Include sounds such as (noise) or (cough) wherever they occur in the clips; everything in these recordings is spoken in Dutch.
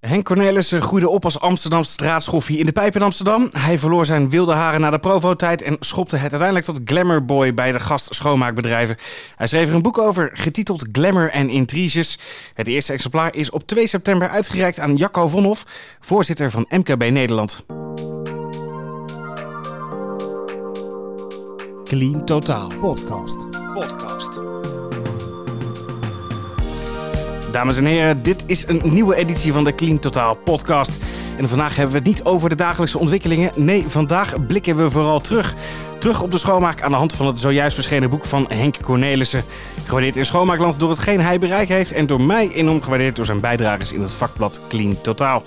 Henk Cornelissen groeide op als Amsterdamse straatschoffie in de pijp in Amsterdam. Hij verloor zijn wilde haren na de Provo-tijd en schopte het uiteindelijk tot glamourboy bij de gast schoonmaakbedrijven. Hij schreef er een boek over, getiteld Glamour en Intriges. Het eerste exemplaar is op 2 september uitgereikt aan Jacco Vonhoff, voorzitter van MKB Nederland. Clean Totaal Podcast. Podcast. Dames en heren, dit is een nieuwe editie van de Clean Totaal podcast. En vandaag hebben we het niet over de dagelijkse ontwikkelingen. Nee, vandaag blikken we vooral terug. Terug op de schoonmaak aan de hand van het zojuist verschenen boek van Henk Cornelissen. Gewaardeerd in schoonmaakland door hetgeen hij bereikt heeft... en door mij enorm gewaardeerd door zijn bijdragers in het vakblad Clean Totaal.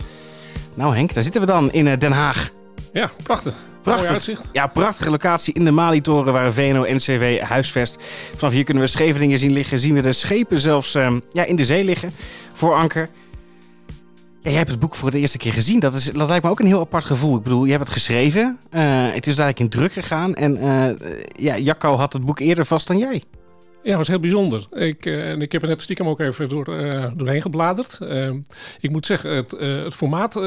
Nou Henk, daar zitten we dan in eh, Den Haag. Ja, prachtig. Prachtig. Ja, prachtige locatie in de Malitoren waar VNO-NCW huisvest. Vanaf hier kunnen we Scheveningen zien liggen. Zien we de schepen zelfs uh, ja, in de zee liggen voor anker. Ja, jij hebt het boek voor de eerste keer gezien. Dat, is, dat lijkt me ook een heel apart gevoel. Ik bedoel, je hebt het geschreven. Uh, het is eigenlijk in druk gegaan. En uh, ja, Jacco had het boek eerder vast dan jij. Ja, dat was heel bijzonder. Ik, uh, en ik heb er net stiekem ook even door, uh, doorheen gebladerd. Uh, ik moet zeggen, het, het formaat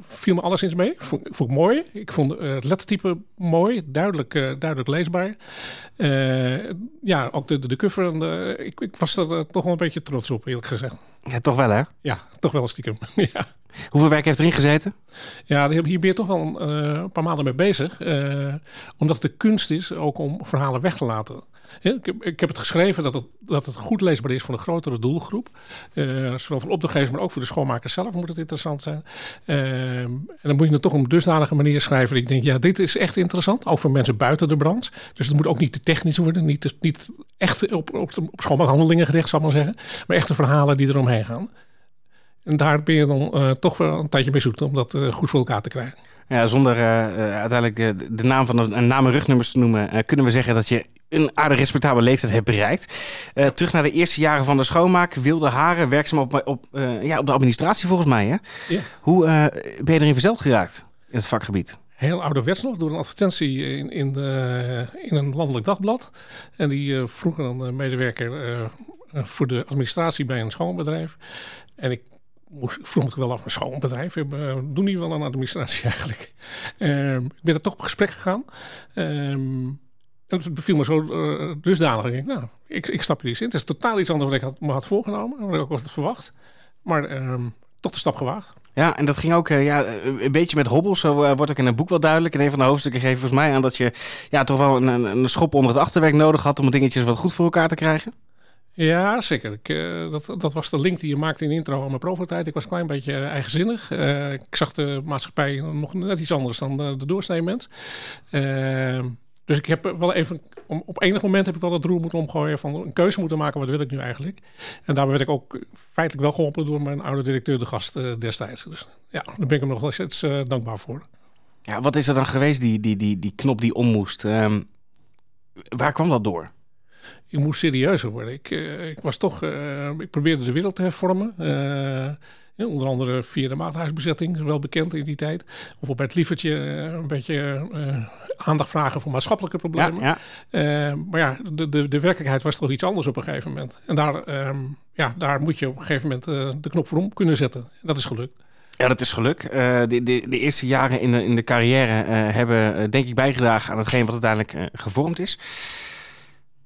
viel me alleszins mee. Vond, vond ik mooi. Ik vond het lettertype mooi, duidelijk, duidelijk leesbaar. ja, ook de, de, de cover. En ik, ik, was er toch wel een beetje trots op, eerlijk gezegd. Ja, toch wel hè? Ja, toch wel stiekem. (laughs) ja. Hoeveel werk heeft erin gezeten? Ja, hier ben je toch wel een, een paar maanden mee bezig. omdat het de kunst is ook om verhalen weg te laten. Ik, heb, ik, heb, het geschreven dat het, dat het goed leesbaar is voor een grotere doelgroep. Uh, zowel voor opdrachtgevers, maar ook voor de schoonmakers zelf moet het interessant zijn. Uh, en dan moet je het toch op een dusdanige manier schrijven. Dat ik denk, ja, dit is echt interessant. Ook voor mensen buiten de branche. Dus het moet ook niet te technisch worden. Niet, niet echt op, op, schoonmaakhandelingen gericht, zal ik maar zeggen. Maar echte verhalen die eromheen gaan. En daar ben je dan uh, toch wel een tijdje mee zoeken om dat goed voor elkaar te krijgen. Ja, zonder uiteindelijk de naam van de naam en rugnummers te noemen, kunnen we zeggen dat je een aardig respectabele leeftijd hebt bereikt. Uh, terug naar de eerste jaren van de schoonmaak. Wilde haren, werkzaam op, op, uh, ja, op de administratie volgens mij. Hè? Ja. Hoe uh, ben je erin verzeld geraakt in het vakgebied? Heel ouderwets nog, door een advertentie in, in, de, in een landelijk dagblad. En die vroeg een medewerker voor de administratie bij een schoonbedrijf. En ik moest, vroeg me wel af, een schoonbedrijf, doen die wel een administratie (laughs) eigenlijk? Ehm, ik ben er toch op gesprek gegaan. Ehm, en het beviel me zo uh, dusdanig. Ik, nou, ik, ik stap hier eens in. Het is totaal iets anders dan ik had, me had voorgenomen. Wat ik ook had verwacht. Maar uh, toch de stap gewaagd. Ja, en dat ging ook uh, ja, een beetje met hobbels. Zo uh, wordt ook in het boek wel duidelijk. In een van de hoofdstukken geven volgens mij aan dat je ja, toch wel een, een schop onder het achterwerk nodig had om dingetjes wat goed voor elkaar te krijgen. Ja, zeker. Ik, uh, dat, dat was de link die je maakte in de intro aan mijn proeftijd. Ik was een klein beetje eigenzinnig. Ik zag de maatschappij nog net iets anders dan de, de doorsnee mens. Dus ik heb wel even, op enig moment heb ik wel het roer moeten omgooien van een keuze moeten maken, wat wil ik nu eigenlijk? En daarbij werd ik ook feitelijk wel geholpen door mijn oude directeur de gast uh, destijds. Dus ja, daar ben ik hem nog wel steeds uh, dankbaar voor. Ja, wat is er dan geweest, die, die, die, die knop die om moest? Um, waar kwam dat door? Ik moest serieuzer worden. Ik, uh, ik was toch, ik probeerde de wereld te hervormen. Ja, onder andere via de maathuisbezetting, wel bekend in die tijd. Of op het lievertje een beetje uh, aandacht vragen voor maatschappelijke problemen. Ja, ja. Uh, maar ja, de, de, de werkelijkheid was toch iets anders op een gegeven moment. En daar, um, ja, daar moet je op een gegeven moment uh, de knop voor om kunnen zetten. Dat is gelukt. Ja, dat is geluk. Uh, de, de, de, eerste jaren in de, in de carrière uh, hebben, denk ik, bijgedragen aan hetgeen wat uiteindelijk uh, gevormd is.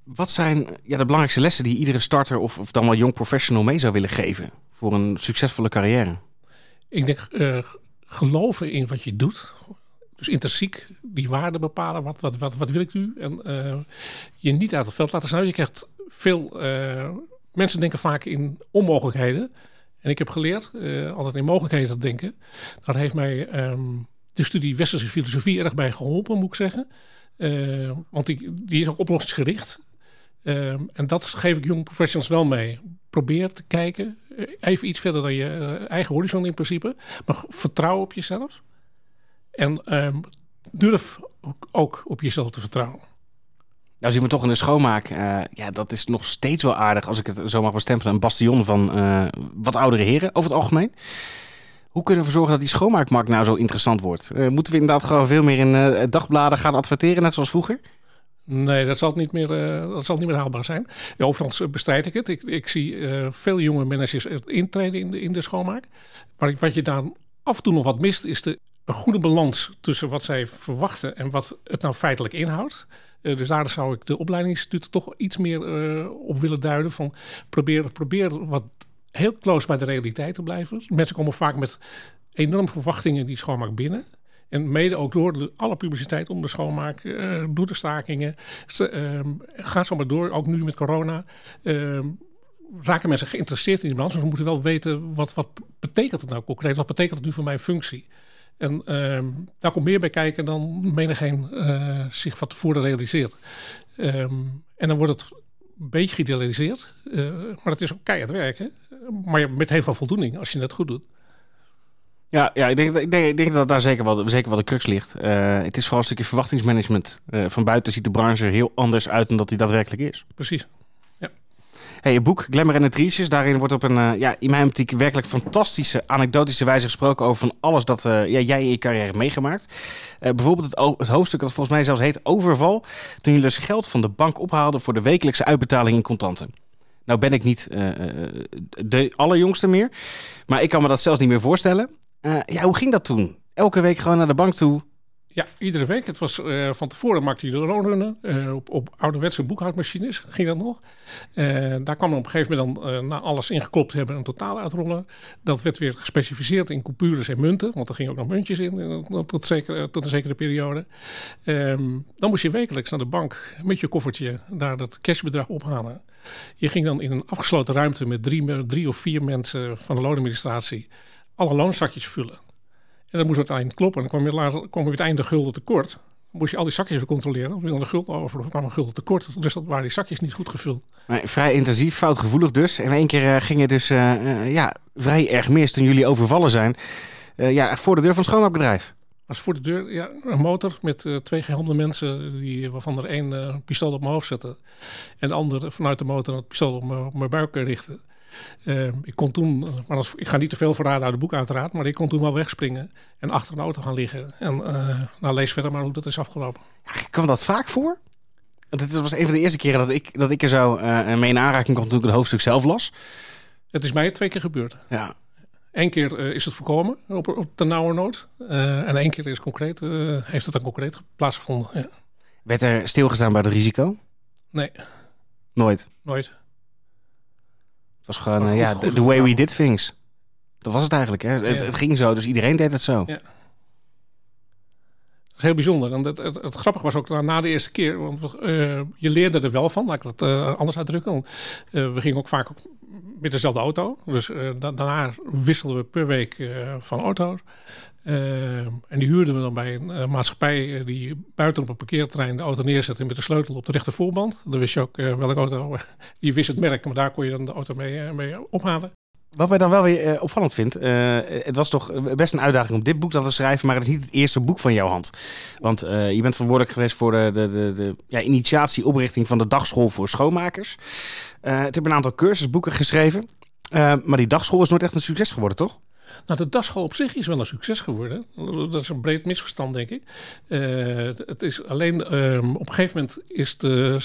Wat zijn ja, de belangrijkste lessen die iedere starter of, of dan wel jong professional mee zou willen geven voor een succesvolle carrière? Ik denk geloven in wat je doet. Dus intrinsiek die waarde bepalen. Wat, wat, wat, wat wil ik nu? En uh, je niet uit het veld laten staan. Je krijgt veel... Uh, mensen denken vaak in onmogelijkheden. En ik heb geleerd uh, altijd in mogelijkheden te denken. Dat heeft mij um, de studie Westerse filosofie erg bij geholpen, moet ik zeggen. want die, die is ook oplossingsgericht. Um, en dat geef ik jong professionals wel mee. Probeer te kijken, even iets verder dan je eigen horizon in principe. Maar vertrouw op jezelf. En um, durf ook op jezelf te vertrouwen. Nou zien we toch in de schoonmaak, uh, ja, dat is nog steeds wel aardig, als ik het zo mag bestempelen, een bastion van uh, wat oudere heren over het algemeen. Hoe kunnen we zorgen dat die schoonmaakmarkt nou zo interessant wordt? Uh, moeten we inderdaad gewoon veel meer in dagbladen gaan adverteren, net zoals vroeger? Nee, dat zal niet meer, dat zal niet meer haalbaar zijn. Ja, overigens bestrijd ik het. Ik, ik zie veel jonge managers intreden in de, in de schoonmaak. Maar wat je daar af en toe nog wat mist, is de, een goede balans tussen wat zij verwachten en wat het nou feitelijk inhoudt. Uh, dus daar zou ik de opleidingsinstituten toch iets meer op willen duiden. Van probeer, probeer wat heel close bij de realiteit te blijven. Mensen komen vaak met enorme verwachtingen die schoonmaak binnen. En mede ook door de, alle publiciteit om de schoonmaak, uh, door de stakingen. Uh, gaat zo maar door, ook nu met corona. Uh, raken mensen geïnteresseerd in die branche. Maar we moeten wel weten, wat, wat betekent het nou concreet? Wat betekent het nu voor mijn functie? En ehm, daar komt meer bij kijken dan menigeen uh, zich van tevoren realiseert. Ehm, en dan wordt het een beetje geïdealiseerd. Uh, maar het is ook keihard werken. Maar met heel veel voldoening als je het goed doet. Ja, ja ik, denk, ik, denk, ik denk dat daar zeker wel, zeker wel de crux ligt. Uh, het is vooral een stukje verwachtingsmanagement. Uh, van buiten ziet de branche er heel anders uit dan dat die daadwerkelijk is. Precies. Hey, je boek Glamour en Triesjes, daarin wordt op een, uh, ja, in mijn optiek werkelijk fantastische, anekdotische wijze gesproken over van alles dat ja, jij in je carrière hebt meegemaakt. bijvoorbeeld het, het, hoofdstuk dat volgens mij zelfs heet Overval, toen jullie dus geld van de bank ophaalden voor de wekelijkse uitbetaling in contanten. Nou ben ik niet de allerjongste meer, maar ik kan me dat zelfs niet meer voorstellen. Ja, hoe ging dat toen? Elke week gewoon naar de bank toe? Ja, iedere week. Het was uh, van tevoren maakte de loonrunnen uh, op, op ouderwetse boekhoudmachines. Ging dat nog. daar kwam op een gegeven moment dan, na alles ingeklopt hebben, een totaal uitrollen. Dat werd weer gespecificeerd in coupures en munten, want er gingen ook nog muntjes in tot, zeker, tot een zekere periode. Um, dan moest je wekelijks naar de bank met je koffertje daar dat cashbedrag ophalen. Je ging dan in een afgesloten ruimte met drie, drie of vier mensen van de loonadministratie alle loonzakjes vullen. En dan moest het uiteindelijk kloppen. En dan kwam je, later, kwam je het einde gulden tekort. Dan moest je al die zakjes weer controleren. Dan wil een gulden over, dan kwam een gulden tekort. Dus dat waren die zakjes niet goed gevuld. Nee, vrij intensief, foutgevoelig dus. En één keer uh, ging het dus uh, uh, ja, vrij erg mis toen jullie overvallen zijn. ja, voor de deur van het schoonmaakbedrijf. Als voor de deur, ja, een motor met twee gehelmde mensen, die, waarvan er één pistool op mijn hoofd zette. En de ander vanuit de motor het pistool op mijn, op mijn buik richtte. Uh, ik kon toen, maar als, ik ga niet te veel verraden uit het boek uiteraard, maar ik kon toen wel wegspringen en achter een auto gaan liggen. En uh, nou, lees verder maar hoe dat is afgelopen. Ja, kwam dat vaak voor? Want dit was een van de eerste keren dat ik, dat ik er zo uh, mee in aanraking kwam toen ik het hoofdstuk zelf las. Het is mij twee keer gebeurd. Ja. Eén keer is het voorkomen op, op de nauwe nood. en één keer is concreet, heeft het dan concreet plaatsgevonden. Ja. Werd er stilgestaan bij het risico? Nee. Nooit? Nooit. Het was gewoon, uh, ja, the, way we did things. Dat was het eigenlijk. Hè? Het, het, ging zo, dus iedereen deed het zo. Heel bijzonder. En het, het, grappige was ook na de eerste keer, want uh, je leerde er wel van, laat ik dat uh, anders uitdrukken. Want, we gingen ook vaak met dezelfde auto. Dus da daarna wisselden we per week van auto's. En die huurden we dan bij een maatschappij die buiten op een parkeerterrein de auto neerzette met de sleutel op de rechtervoorband. Dan wist je ook welke auto, (laughs) je wist het merk, maar daar kon je dan de auto mee ophalen. Wat mij dan wel weer opvallend vind, het was toch best een uitdaging om dit boek dan te schrijven, maar het is niet het eerste boek van jouw hand. Want je bent verantwoordelijk geweest voor de, de, de, de ja, initiatie, oprichting van de dagschool voor schoonmakers. het heb een aantal cursusboeken geschreven, maar die dagschool is nooit echt een succes geworden, toch? Nou, de dagschool op zich is wel een succes geworden. Dat is een breed misverstand, denk ik. Uh, het is alleen um, op een gegeven moment is de,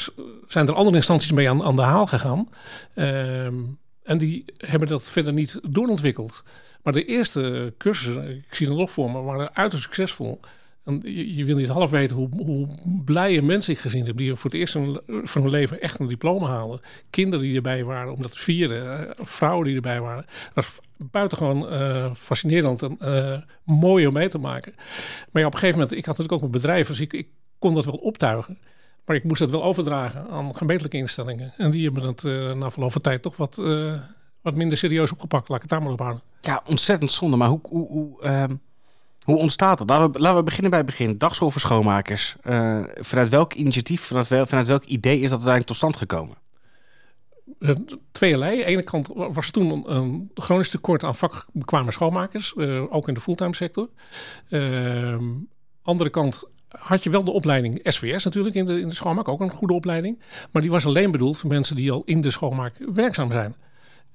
zijn er andere instanties mee aan, aan de haal gegaan. Um, en die hebben dat verder niet doorontwikkeld. Maar de eerste cursussen, ik zie het nog voor me, waren uiterst succesvol. En je, wil niet half weten hoe, hoe blije mensen ik gezien heb. Die voor het eerst van hun leven echt een diploma halen. Kinderen die erbij waren om dat te vieren. Eh, vrouwen die erbij waren. Dat was buitengewoon uh, fascinerend en uh, mooi om mee te maken. Maar ja, op een gegeven moment, ik had natuurlijk ook een bedrijf. Dus ik, ik kon dat wel optuigen. Maar ik moest dat wel overdragen aan gemeentelijke instellingen. En die hebben het uh, na verloop van tijd toch wat, wat minder serieus opgepakt. Laat ik het daar maar op houden. Ja, ontzettend zonde. Maar hoe... hoe, hoe ehm, hoe ontstaat het? Laten we, laten we beginnen bij het begin. Dagschool voor schoonmakers. Uh, vanuit welk initiatief, vanuit, wel, vanuit welk idee is dat uiteindelijk tot stand gekomen? Tweeërlei. Aan de ene kant was er toen een, een chronisch tekort aan vakbekwame schoonmakers, ook in de fulltime sector. Ehm, andere kant had je wel de opleiding SVS natuurlijk in de, in de schoonmaak, ook een goede opleiding. Maar die was alleen bedoeld voor mensen die al in de schoonmaak werkzaam zijn.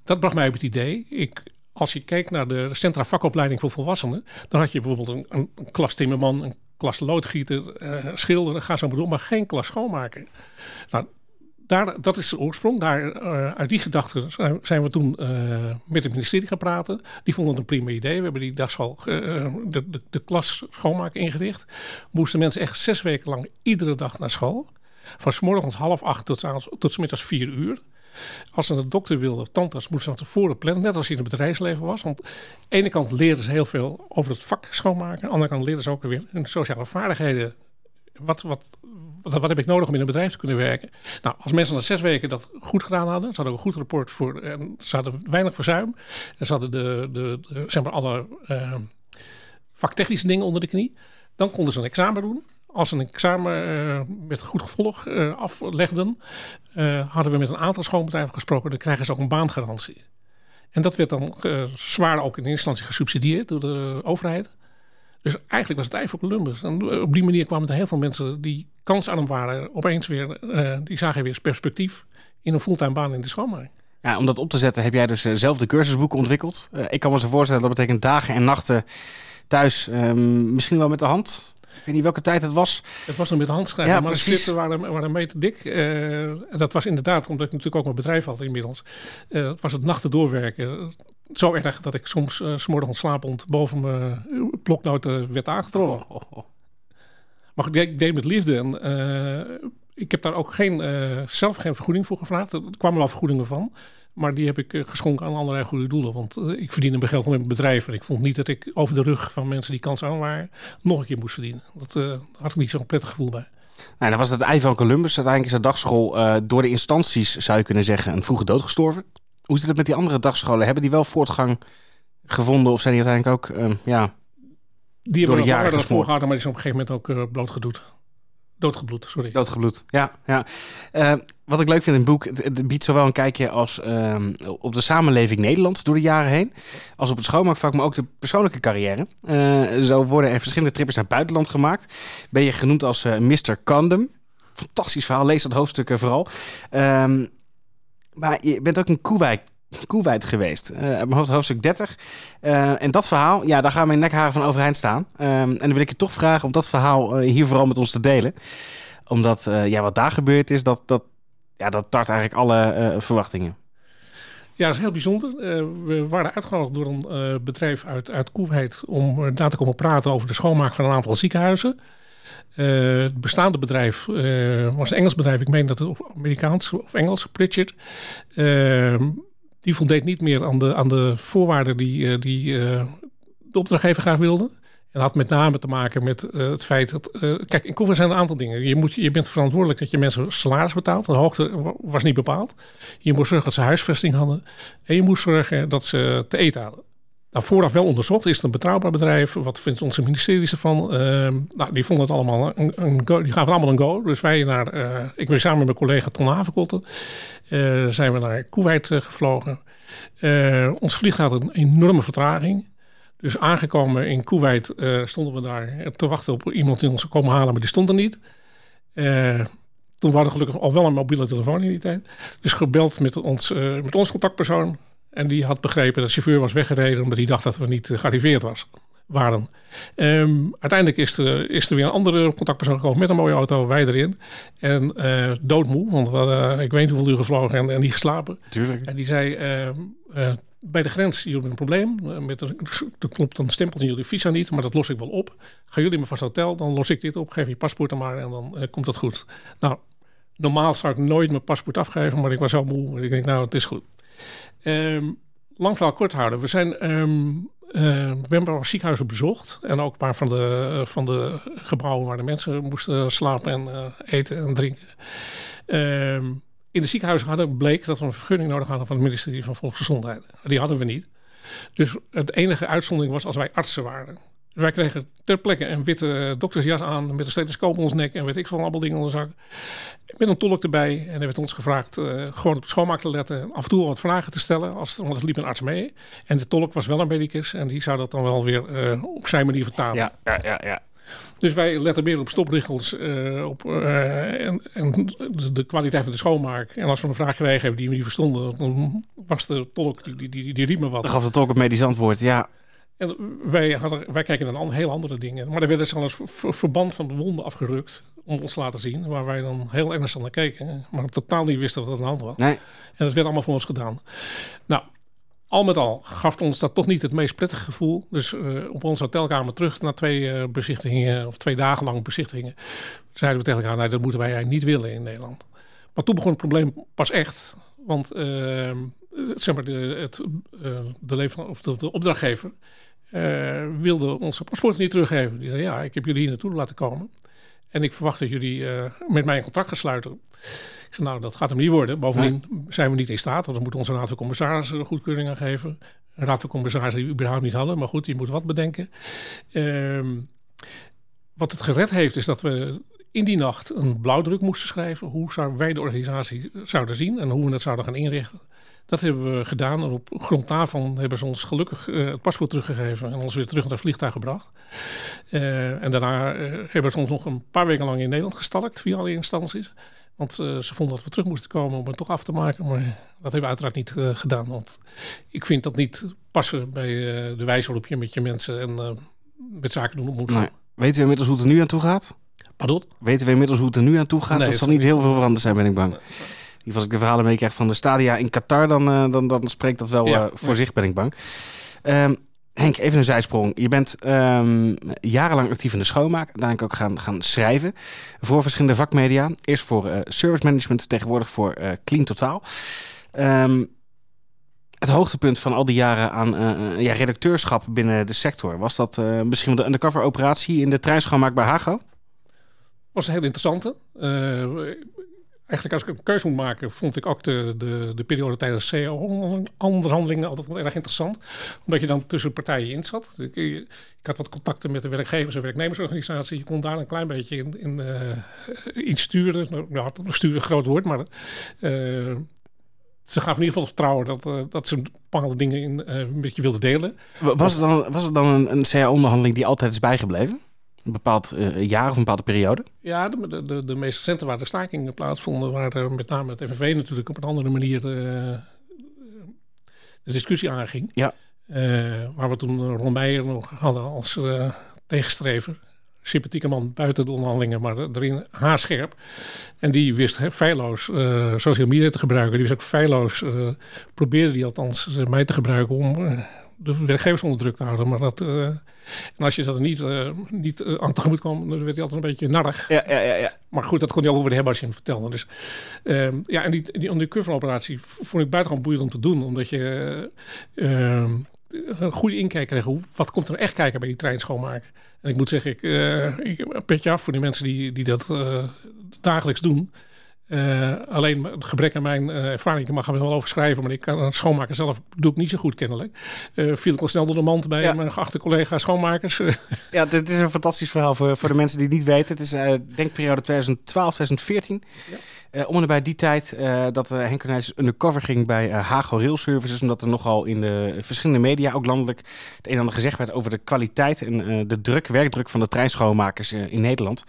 Dat bracht mij op het idee. Ik als je kijkt naar de centra vakopleiding voor volwassenen, dan had je bijvoorbeeld een, een, klas timmerman, een klas loodgieter, uh, schilderen, ga zo maar door, maar geen klas schoonmaken. Nou, daar, dat is de oorsprong. Daar, uh, uit die gedachte zijn, we toen uh, met het ministerie gaan praten. Die vonden het een prima idee. We hebben die dagschool, uh, de, de, de, klas schoonmaken ingericht. Moesten mensen echt zes weken lang iedere dag naar school. Van s morgens half acht tot, tot s middags vier uur. Als ze naar de dokter wilden of tandarts, moesten ze van tevoren plannen. Net als in het bedrijfsleven was. Want aan de ene kant leerden ze heel veel over het vak schoonmaken. Aan de andere kant leerden ze ook weer hun sociale vaardigheden. Wat, wat, wat, wat, heb ik nodig om in een bedrijf te kunnen werken? Nou, als mensen na zes weken dat goed gedaan hadden, ze hadden een goed rapport voor, en ze hadden weinig verzuim. En ze hadden de, de, zeg maar alle uh, vaktechnische dingen onder de knie. Dan konden ze een examen doen als ze een examen uh, met goed gevolg uh, aflegden, uh, hadden we met een aantal schoonbedrijven gesproken. Dan krijgen ze ook een baangarantie. En dat werd dan zwaar ook in instantie gesubsidieerd door de overheid. Dus eigenlijk was het ei voor Columbus. En op die manier kwamen er heel veel mensen die kansarm waren, opeens weer, die zagen weer perspectief in een fulltime baan in de schoonmaak. Ja, om dat op te zetten heb jij dus zelf de cursusboeken ontwikkeld. ik kan me zo voorstellen, dat betekent dagen en nachten thuis, ehm, misschien wel met de hand. Ik weet niet welke tijd het was. Het was nog met handschrijven, ja, maar precies. de schriften waren, waren een meter dik. Uh, en dat was inderdaad, omdat ik natuurlijk ook mijn bedrijf had inmiddels, uh, was het nachten doorwerken. Zo erg dat ik soms uh, s'morgens slapend boven mijn bloknoten werd aangetrokken. Oh, oh, oh. Maar ik deed met liefde en ik heb daar ook geen, zelf geen vergoeding voor gevraagd. Er kwamen wel vergoedingen van. Maar die heb ik eh, geschonken aan allerlei goede doelen. Want eh, ik verdiende mijn geld met mijn bedrijf. En ik vond niet dat ik over de rug van mensen die kans aan waren... nog een keer moest verdienen. Dat uh, had ik niet zo'n prettig gevoel bij. Nou, dan was het ei van Columbus. Uiteindelijk is de dagschool uh, door de instanties, zou je kunnen zeggen, een vroege dood gestorven. Hoe zit het met die andere dagscholen? Hebben die wel voortgang gevonden of zijn die uiteindelijk ook, uh, ja, die door de jaren gesmoord? maar die is op een gegeven moment ook blootgedoet. Doodgebloed, sorry. Doodgebloed, ja. ja. Uh, wat ik leuk vind in het boek, het, biedt zowel een kijkje als uh, op de samenleving Nederland door de jaren heen, als op het schoonmaakvak, maar ook de persoonlijke carrière. Uh, zo worden er verschillende trippers naar het buitenland gemaakt. Ben je genoemd als Mr. Condom. Fantastisch verhaal, lees dat hoofdstuk vooral. Um, maar je bent ook in Kuwait Koeweit geweest. Uh, mijn hoofd, hoofdstuk 30. Uh, en dat verhaal, ja, daar gaan mijn nekharen van overeind staan. Um, en dan wil ik je toch vragen om dat verhaal uh, hier vooral met ons te delen. Omdat ja, wat daar gebeurd is, dat, dat, ja, dat tart eigenlijk alle verwachtingen. Ja, dat is heel bijzonder. we waren uitgenodigd door een bedrijf uit, uit Koeweit om daar te komen praten over de schoonmaak van een aantal ziekenhuizen. het bestaande bedrijf was een Engels bedrijf, ik meen dat het Amerikaans of Engels, Pritchard. Die voldeed niet meer aan de, aan de voorwaarden die, uh, die uh, de opdrachtgever graag wilde. En dat had met name te maken met uh, het feit dat... kijk, in Koevoort zijn er een aantal dingen. Je, moet, je bent verantwoordelijk dat je mensen salaris betaalt. De hoogte was niet bepaald. Je moest zorgen dat ze huisvesting hadden. En je moest zorgen dat ze te eten hadden. Nou, vooraf wel onderzocht, is het een betrouwbaar bedrijf? Wat vindt onze ministeries ervan? Uh, nou, die vonden het allemaal een, go, die gaven allemaal een go. Dus wij naar, uh, ik ben samen met mijn collega Ton Havenkotten, uh, zijn we naar Kuwait gevlogen. ons vliegtuig had een enorme vertraging. Dus aangekomen in Kuwait stonden we daar te wachten op iemand die ons komen halen, maar die stond er niet. toen hadden we gelukkig al wel een mobiele telefoon in die tijd. Dus gebeld met ons, met ons contactpersoon. En die had begrepen dat de chauffeur was weggereden omdat hij dacht dat we niet gearriveerd was, waren. Um, uiteindelijk is er, is er weer een andere contactpersoon gekomen met een mooie auto, wij erin. En uh, doodmoe, want we hadden, ik weet niet hoeveel uur gevlogen en, en niet geslapen. Tuurlijk. En die zei, uh, uh, bij de grens, jullie hebben een probleem. Met een, er klopt een stempel in jullie visa niet, maar dat los ik wel op. Gaan jullie maar vast hotel, dan los ik dit op. Geef je paspoort dan maar en dan komt dat goed. Nou, normaal zou ik nooit mijn paspoort afgeven, maar ik was zo moe. En ik denk, nou, het is goed. Um, lang verhaal kort houden. We zijn um, uh, ziekenhuizen bezocht. En ook een paar van de, van de gebouwen waar de mensen moesten slapen en uh, eten en drinken. Um, in de ziekenhuizen hadden bleek dat we een vergunning nodig hadden van het ministerie van Volksgezondheid. Die hadden we niet. Dus het enige uitzondering was als wij artsen waren. Wij kregen ter plekke een witte doktersjas aan met een stethoscoop om ons nek en weet ik van allemaal dingen onder de zak. Met een tolk erbij en er werd ons gevraagd uh, gewoon op schoonmaak te letten, af en toe wat vragen te stellen, als, want er liep een arts mee. En de tolk was wel een medicus en die zou dat dan wel weer uh, op zijn manier vertalen. Ja, ja, ja. ja. Dus wij letten meer op stoprichtels uh, op, en, en de, de, kwaliteit van de schoonmaak. En als we een vraag kregen hebben die we niet verstonden, dan was de tolk, die, die, die, die riep me wat. Dan gaf de tolk een medisch antwoord, ja. En wij, hadden, wij kijken naar heel andere dingen. Maar er werd zelfs verband van de wonden afgerukt om ons te laten zien. Waar wij dan heel ernstig naar keken. Maar totaal niet wisten wat er aan de hand was. Nee. En dat werd allemaal voor ons gedaan. Nou, al met al gaf ons dat toch niet het meest prettige gevoel. Dus uh, op onze hotelkamer terug na twee uh, bezichtigingen, of twee dagen lang bezichtigingen, zeiden we tegen elkaar, nou, dat moeten wij eigenlijk niet willen in Nederland. Maar toen begon het probleem pas echt. Want uh, zeg maar de, het, de, leven, of de, de opdrachtgever wilde onze paspoort niet teruggeven. Die zei, ja, ik heb jullie hier naartoe laten komen. En ik verwacht dat jullie met mij een contract gaan sluiten. Ik zei, nou, dat gaat hem niet worden. Bovendien zijn we niet in staat, want dan moet onze raad van commissarissen een goedkeuring aan geven. Een raad van commissarissen die we überhaupt niet hadden, maar goed, die moet wat bedenken. Ehm, wat het gered heeft, is dat we in die nacht een blauwdruk moesten schrijven. Hoe zou wij de organisatie zouden zien en hoe we het zouden gaan inrichten. Dat hebben we gedaan en op grond daarvan hebben ze ons gelukkig uh, het paspoort teruggegeven en ons weer terug naar het vliegtuig gebracht. Uh, en daarna uh, hebben ze ons nog een paar weken lang in Nederland gestalkt via alle instanties. Want ze vonden dat we terug moesten komen om het toch af te maken. Maar dat hebben we uiteraard niet gedaan. Want ik vind dat niet passen bij de wijze waarop je met je mensen en met zaken doen moet. Nee. Weten we inmiddels hoe het er nu aan toe gaat? Pardon? Weten we inmiddels hoe het er nu aan toe gaat? Nee, dat zal niet heel veel veranderd zijn, ben ik bang. Nee. Als ik de verhalen meekrijg van de stadia in Qatar, dan, dan, dan spreekt dat wel ja, voor zich, ben ik bang. Um, Henk, even een zijsprong. Je bent um, jarenlang actief in de schoonmaak. Uiteindelijk ook gaan, gaan schrijven voor verschillende vakmedia. Eerst voor uh, service management, tegenwoordig voor uh, Clean Totaal. Um, het hoogtepunt van al die jaren aan uh, ja, redacteurschap binnen de sector... was dat misschien wel de undercover operatie in de treinschoonmaak bij Hago? Was een heel interessante eigenlijk als ik een keuze moet maken, vond ik ook de, de, de periode tijdens CEO-onderhandelingen altijd wel erg interessant. Omdat je dan tussen partijen in zat. Ik, ik, had wat contacten met de werkgevers- en werknemersorganisatie. Je kon daar een klein beetje in, in, uh, in sturen. Nou, ja, sturen een groot woord, maar uh, ze gaven in ieder geval vertrouwen dat, dat ze bepaalde dingen in, een beetje wilden delen. Was het dan, was het dan een CAO-onderhandeling die altijd is bijgebleven? Een bepaald uh, jaar of een bepaalde periode? Ja, de, de, de meest recente waar de stakingen plaatsvonden, waar met name het FNV natuurlijk op een andere manier de, de discussie aanging. Ja. Uh, waar we toen Ron Meijer nog hadden als uh, tegenstrever. Sympathieke man buiten de onderhandelingen, maar erin haarscherp. En die wist he, feilloos social media te gebruiken. Die wist ook feilloos, probeerde die althans mij te gebruiken om de werkgevers onder druk te houden. Maar dat, uh, en als je dat niet, uh, niet uh, aan tegemoet kwam, dan werd hij altijd een beetje narrig. Ja, ja, ja, ja. Maar goed, dat kon je ook over de hebben als je hem vertelde. Dus, um, ja, en die, die undercover operatie vond ik buitengewoon boeiend om te doen. Omdat je een goede inkijk kreeg. Hoe, wat komt er echt kijken bij die trein schoonmaken? En ik moet zeggen, ik, ik petje af voor die mensen die, die dat dagelijks doen. Uh, alleen het gebrek aan mijn uh, ervaring, ik mag er wel over schrijven, maar ik kan schoonmaken zelf doe ik niet zo goed kennelijk. Uh, viel ik al snel door de mand bij ja. mijn geachte collega schoonmakers. (laughs) ja, dit is een fantastisch verhaal voor, voor de mensen die het niet weten. Het is denkperiode 2012, 2014. Ja. om en bij die tijd dat Henk Cornelis undercover ging bij Hago Rail Services, omdat er nogal in de verschillende media, ook landelijk, het een en ander gezegd werd over de kwaliteit en de druk, werkdruk van de treinschoonmakers in Nederland.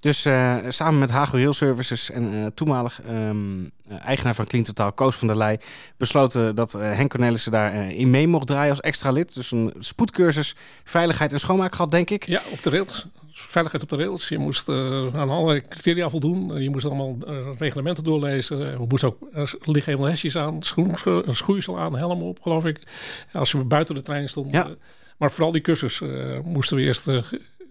Dus uh, samen met Hago Rail Services en uh, toenmalig um, eigenaar van Clean Koos van der Leij, besloten dat Henk Cornelissen daarin in mee mocht draaien als extra lid. Dus een spoedcursus veiligheid en schoonmaak gehad, denk ik. Ja, op de rails. Veiligheid op de rails. Je moest aan allerlei criteria voldoen. Je moest allemaal reglementen doorlezen. We moesten ook, er liggen helemaal hesjes aan, schoen, schoeisel aan, helm op, geloof ik. Als we buiten de trein stonden. Ja. Maar vooral die cursus moesten we eerst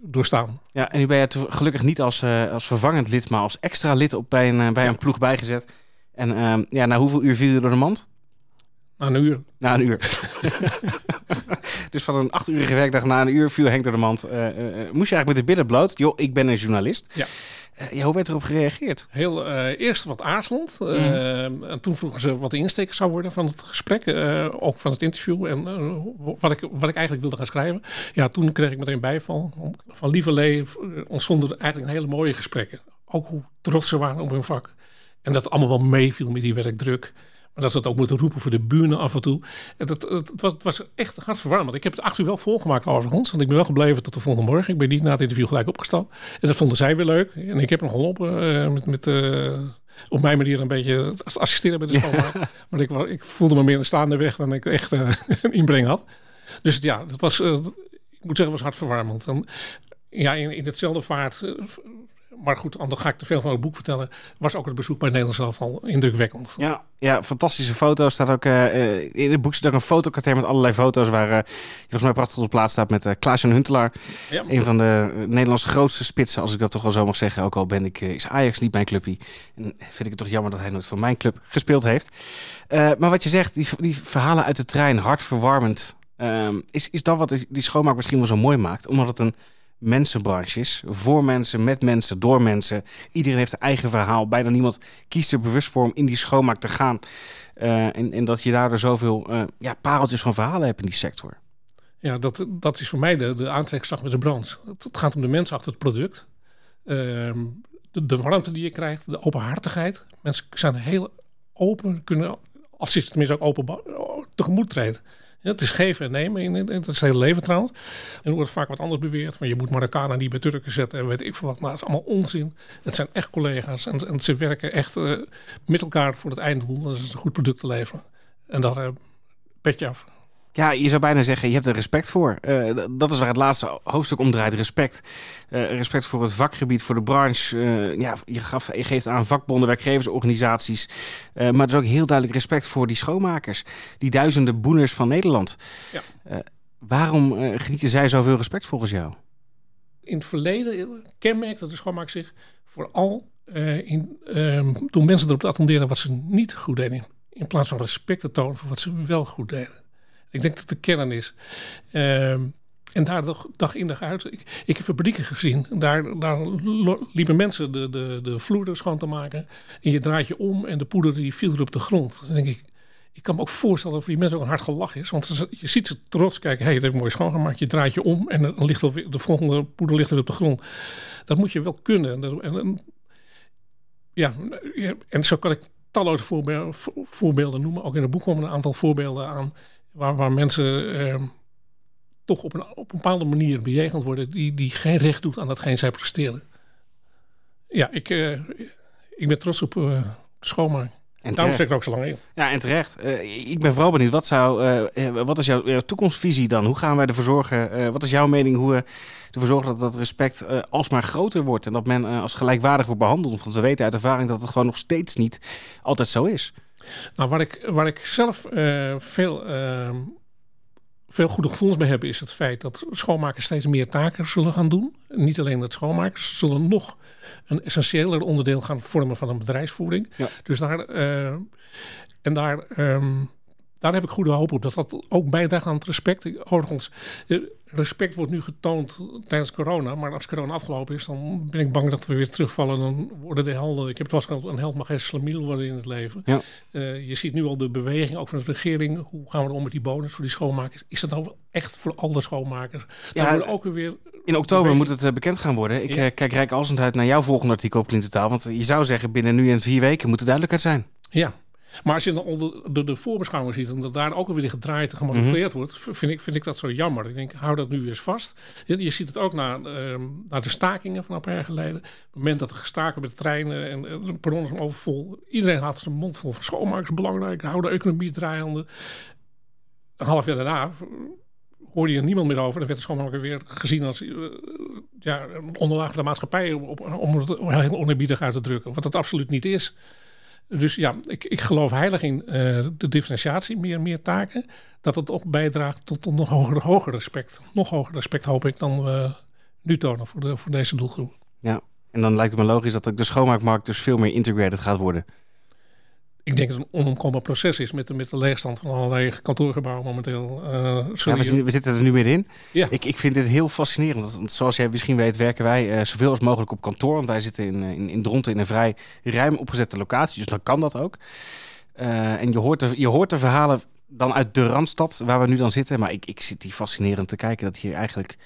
doorstaan. Ja, en nu ben je gelukkig niet als, uh, als vervangend lid, maar als extra lid op bij een, uh, bij een ploeg bijgezet. En uh, ja, na hoeveel uur viel je door de mand? Na een uur. Na een uur. (laughs) dus van een acht uurige werkdag na een uur viel Henk door de mand. moest je eigenlijk met de billen bloot. Joh, ik ben een journalist. Ja. Uh, ja, hoe werd erop gereageerd? Heel uh, eerst wat aarzelend. Uh, mm. En toen vroegen ze wat de insteek zou worden van het gesprek. ook van het interview. En wat, ik, wat ik eigenlijk wilde gaan schrijven. Ja, toen kreeg ik meteen bijval. Van lieve Lee ontstonden eigenlijk een hele mooie gesprekken. Ook hoe trots ze waren op hun vak. En dat allemaal wel meeviel met die werkdruk. Dat ze het ook moeten roepen voor de buren af en toe. Het, het, het, was, het was, echt hartverwarmend. Ik heb het acht uur wel volgemaakt overigens. Want ik ben wel gebleven tot de volgende morgen. Ik ben niet na het interview gelijk opgestapt. En dat vonden zij weer leuk. En ik heb nog geholpen uh, met... met uh, op mijn manier een beetje assisteren bij de schoonmaak. maar (laughs) ik, ik, voelde me meer een staande weg dan ik echt uh, (laughs) een inbreng had. Dus ja, dat was, ik moet zeggen, was hartverwarmend. En, ja, in, in hetzelfde vaart maar goed, dan ga ik te veel van het boek vertellen. Was ook het bezoek bij Nederland zelf al indrukwekkend. Ja, ja fantastische foto's. Staat ook, uh, in het boek zit ook een fotokartet met allerlei foto's waar uh, volgens mij prachtig op plaats staat met uh, Klaas-Jan Huntelaar. Ja. Een van de Nederlandse grootste spitsen, als ik dat toch wel zo mag zeggen. Ook al ben ik, is Ajax niet mijn clubje. En vind ik het toch jammer dat hij nooit voor mijn club gespeeld heeft. maar wat je zegt, die, die verhalen uit de trein, hartverwarmend. Ehm, is, is dat wat die schoonmaak misschien wel zo mooi maakt? Omdat het een mensenbranches. Voor mensen, met mensen, door mensen. Iedereen heeft een eigen verhaal. Bijna niemand kiest er bewust voor om in die schoonmaak te gaan. Uh, en, dat je daardoor zoveel uh, ja, pareltjes van verhalen hebt in die sector. Ja, dat, dat is voor mij de, de aantrekkingskracht met de branche. Het, gaat om de mensen achter het product. Uh, de, warmte die je krijgt, de openhartigheid. Mensen zijn heel open, kunnen, als ze tenminste ook open tegemoet treden. Ja, het is geven en nemen. Dat is het hele leven trouwens. En er wordt vaak wat anders beweerd. Van je moet Marokkanen niet bij Turken zetten en weet ik veel wat. Maar het is allemaal onzin. Het zijn echt collega's. En, en ze werken echt uh, met elkaar voor het einddoel. Dat is een goed product te leveren. En daar uh, petje af. Ja, je zou bijna zeggen, je hebt er respect voor. Uh, dat is waar het laatste hoofdstuk om draait. Respect. Uh, respect voor het vakgebied, voor de branche. Uh, ja, je, gaf, je geeft aan vakbonden, werkgeversorganisaties. maar er is ook heel duidelijk respect voor die schoonmakers. Die duizenden boeners van Nederland. Ja. waarom genieten zij zoveel respect volgens jou? In het verleden kenmerkte de schoonmaak zich vooral in, ehm, toen mensen erop attenderen wat ze niet goed deden. In plaats van respect te tonen voor wat ze wel goed deden. Ik denk dat de kern is. Ehm, en daar dag in dag uit. Ik, ik heb fabrieken gezien. Daar, daar liepen mensen de, de, de vloer schoon te maken. En je draait je om en de poeder die viel er op de grond. Denk ik, ik kan me ook voorstellen dat die mensen ook een hard gelach is. Want je ziet ze trots kijken. Hé, hey, dat heb ik mooi schoongemaakt. Je draait je om en dan ligt de volgende poeder ligt er op de grond. Dat moet je wel kunnen. En, en, ja, en zo kan ik talloze voorbeelden, voorbeelden noemen. Ook in het boek komen een aantal voorbeelden aan waar, waar mensen ehm, toch op een, op een bepaalde manier bejegend worden die, die geen recht doet aan datgene zij presteren. Ja, ik, uh, ik ben trots op uh, de schoonmaak. En Daarom zit ik ook zo lang in. Ja, en terecht. Uh, ik ben vooral benieuwd, wat, zou, wat is jouw, jouw, toekomstvisie dan? Hoe gaan wij ervoor zorgen, wat is jouw mening, hoe we ervoor zorgen dat dat respect alsmaar groter wordt en dat men als gelijkwaardig wordt behandeld? Want we weten uit ervaring dat het gewoon nog steeds niet altijd zo is. Nou, waar ik, waar ik zelf uh, veel, uh, veel goede gevoelens bij heb, is het feit dat schoonmakers steeds meer taken zullen gaan doen. Niet alleen het schoonmakers, zullen nog een essentiëler onderdeel gaan vormen van een bedrijfsvoering. Ja. Dus daar, uh, en daar, um, daar heb ik goede hoop op dat dat ook bijdraagt aan het respect. Overigens, respect wordt nu getoond tijdens corona. Maar als corona afgelopen is, dan ben ik bang dat we weer terugvallen. Dan worden de helden. Ik heb het wel een held mag geen slamiel worden in het leven. Ja. Uh, je ziet nu al de beweging, ook van de regering. Hoe gaan we om met die bonus voor die schoonmakers? Is dat nou echt voor alle schoonmakers? Dan ja, ook weer in oktober moet het uh, bekend gaan worden. Ik ja. kijk rijkhalsend uit naar jouw volgende artikel op Klintotaal. Want je zou zeggen, binnen nu en vier weken moet de duidelijkheid zijn. Ja, maar als je dan onder de, de voorbeschouwing ziet en dat daar ook alweer gedraaid en gemanoeuvreerd mm wordt, vind ik, vind ik dat zo jammer. Ik denk, hou dat nu eens vast. Je, je ziet het ook naar, uh, naar de stakingen van een paar jaar geleden. Op het moment dat er gestaken met de treinen en de perronnen zijn overvol. Iedereen had zijn mond vol van schoonmaak is belangrijk, hou de economie draaiende. Een half jaar daarna hoorde je er niemand meer over. Dan werd de schoonmaker weer gezien als uh, ja, een onderlaag van de maatschappij om, om het heel onerbiedig uit te drukken. Wat dat absoluut niet is. Dus ja, ik, ik geloof heilig in uh, de differentiatie, meer, meer taken. Dat het ook bijdraagt tot, nog hoger, hoger respect. Nog hoger respect hoop ik dan we nu tonen voor, de, voor deze doelgroep. Ja, en dan lijkt het me logisch dat de schoonmaakmarkt dus veel meer integrated gaat worden ik denk dat het een onomkombaar proces is met de, met de leegstand van allerlei kantoorgebouwen momenteel. Uh, ja, we, we, zitten er nu meer in. Ja. Ik, ik vind dit heel fascinerend. Want zoals jij misschien weet werken wij uh, zoveel als mogelijk op kantoor. Want wij zitten in, in, in Dronten in een vrij ruim opgezette locatie. Dus dan kan dat ook. Uh, en je hoort, de, je hoort de verhalen dan uit de Randstad waar we nu dan zitten. Maar ik, ik zit hier fascinerend te kijken dat hier eigenlijk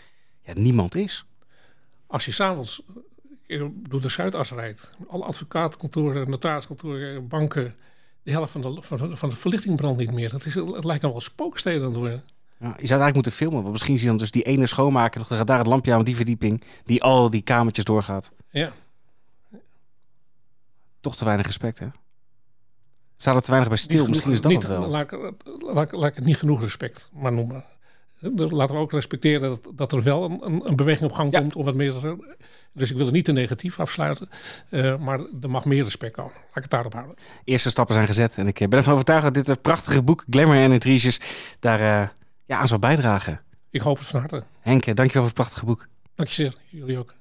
ja, niemand is. Als je s'avonds door de Zuidas rijdt. Alle advocatenkantoren, notariskantoren, banken de helft van de, van, van de verlichting brandt niet meer. Dat is, het lijkt wel spooksteden aan het worden. Ja, je zou het eigenlijk moeten filmen. Want misschien zie je dan dus die ene schoonmaker. Nog gaat daar het lampje aan die verdieping. Die al die kamertjes doorgaat. Ja. Toch te weinig respect, hè? Staat er te weinig bij stil? Misschien is dat niet, het wel. Laat, laat, laat, ik het niet genoeg respect maar noemen. Laten we ook respecteren dat, dat er wel een, een beweging op gang komt om wat meer. Dus ik wil het niet te negatief afsluiten, uh, maar er mag meer respect komen. Laat ik het daarop houden. Eerste stappen zijn gezet en ik ben ervan overtuigd dat dit prachtige boek Glamour en Intriges daar uh, ja, aan zal bijdragen. Ik hoop het van harte. Henk, dankjewel voor het prachtige boek. Dank je zeer. Jullie ook.